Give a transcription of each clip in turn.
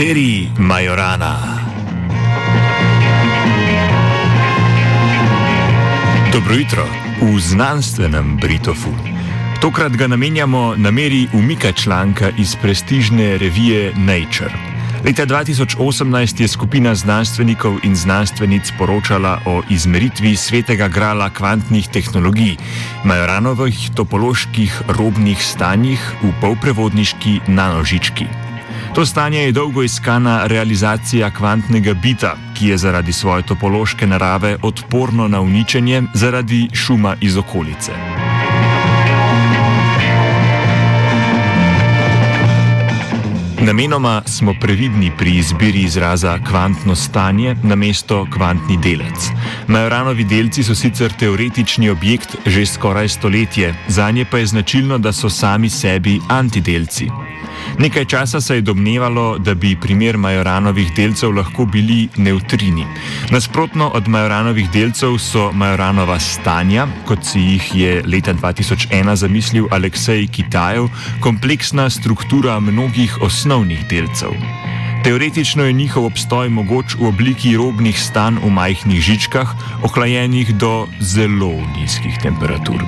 Kateri Majorana? Dobro jutro v znanstvenem Britofu. Tokrat ga namenjamo nameri umika članka iz prestižne revije Nature. Leta 2018 je skupina znanstvenikov in znanstvenic poročala o izmeritvi svetega grala kvantnih tehnologij, Majoranovih topoloških robnih stanjih v polprevodniški nanožički. To stanje je dolgo iskana realizacija kvantnega bita, ki je zaradi svoje topološke narave odporno na uničenje zaradi šuma iz okolice. Namenoma smo previdni pri izbiri izraza kvantno stanje na mesto kvantni delec. Majoranovi delci so sicer teoretični objekt že skoraj stoletje, za nje pa je značilno, da so sami sebi antidelci. Nekaj časa se je domnevalo, da bi primer Majoranovih delcev lahko bili neutrini. Nasprotno od Majoranovih delcev so Majoranova stanja, kot si jih je leta 2001 zamislil Aleksej Kitajev, kompleksna struktura mnogih osnovnih delcev. Teoretično je njihov obstoj mogoč v obliki robnih stanj v majhnih žičkah, ohlajenih do zelo nizkih temperatur.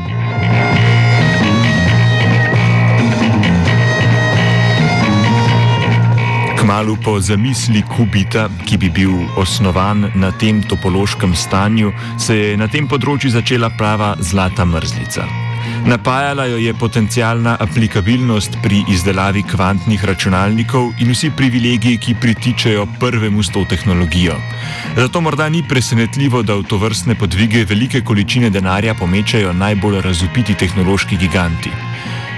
Kmalu po zamisli kubita, ki bi bil osnovan na tem topološkem stanju, se je na tem področju začela prava zlata mrzlica. Napajala jo je potencijalna aplikabilnost pri izdelavi kvantnih računalnikov in vsi privilegiji, ki pritičejo prvemu s to tehnologijo. Zato morda ni presenetljivo, da v to vrstne podvige velike količine denarja pomečajo najbolj razupiti tehnološki giganti.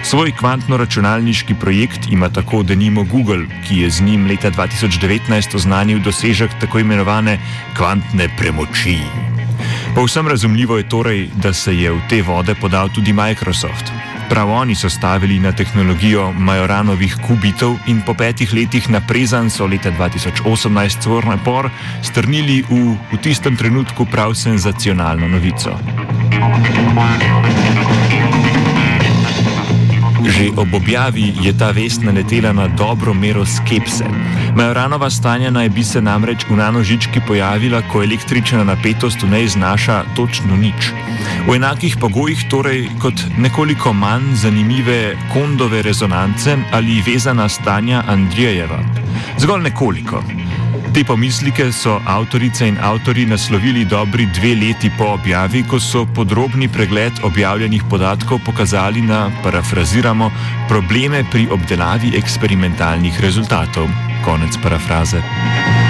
Svoj kvantno-računalniški projekt ima tako denimo Google, ki je z njim leta 2019 oznanil dosežek tako imenovane kvantne premoči. Povsem razumljivo je torej, da se je v te vode podal tudi Microsoft. Prav oni so stavili na tehnologijo Majoranovih kubitov in po petih letih naprezan so leta 2018 svoj napor strnili v, v tistem trenutku prav senzacionalno novico. Že ob objavi je ta vest naletela na dobro mero skepse. Majoranova stanja naj bi se namreč v nanožički pojavila, ko električna napetost v njej znaša točno nič. V enakih pogojih torej kot nekoliko manj zanimive kondove rezonance ali vezana stanja Andrijeva. Zgolj nekoliko. Te pomislike so avtorice in avtori naslovili dobri dve leti po objavi, ko so podrobni pregled objavljenih podatkov pokazali na, parafraziramo, probleme pri obdelavi eksperimentalnih rezultatov. Konec parafraze.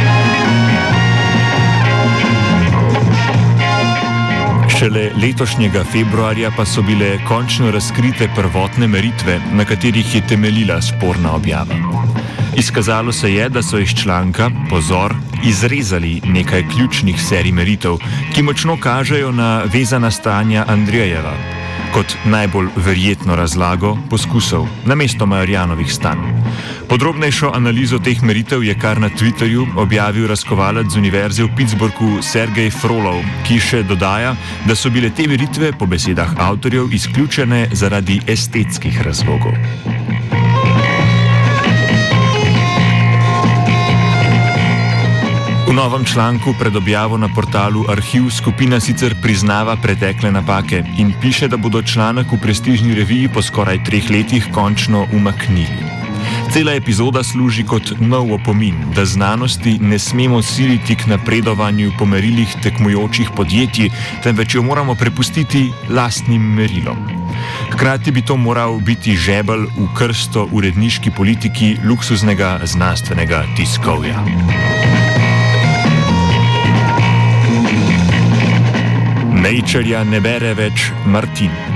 Šele letošnjega februarja pa so bile končno razkrite prvotne meritve, na katerih je temeljila sporna objava. Izkazalo se je, da so iz članka, pozor, izrezali nekaj ključnih serij meritev, ki močno kažejo na vezana stanja Andrejeva kot najbolj verjetno razlago poskusov na mesto Majorjanovih stanj. Podrobnejšo analizo teh meritev je kar na Twitterju objavil raziskovalec z Univerze v Pittsburghu Sergej Frolov, ki še dodaja, da so bile te meritve po besedah avtorjev izključene zaradi estetskih razlogov. Novem članku pred objavo na portalu Arhiv skupina sicer priznava pretekle napake in piše, da bodo članek v prestižni reviji po skoraj treh letih končno umaknili. Cela epizoda služi kot nov opomin, da znanosti ne smemo siliti k napredovanju po merilih tekmujočih podjetij, temveč jo moramo prepustiti lastnim merilom. Hkrati bi to moral biti žebelj v krsto uredniški politiki luksuznega znanstvenega tiskovja. Nature ne bere več Martin.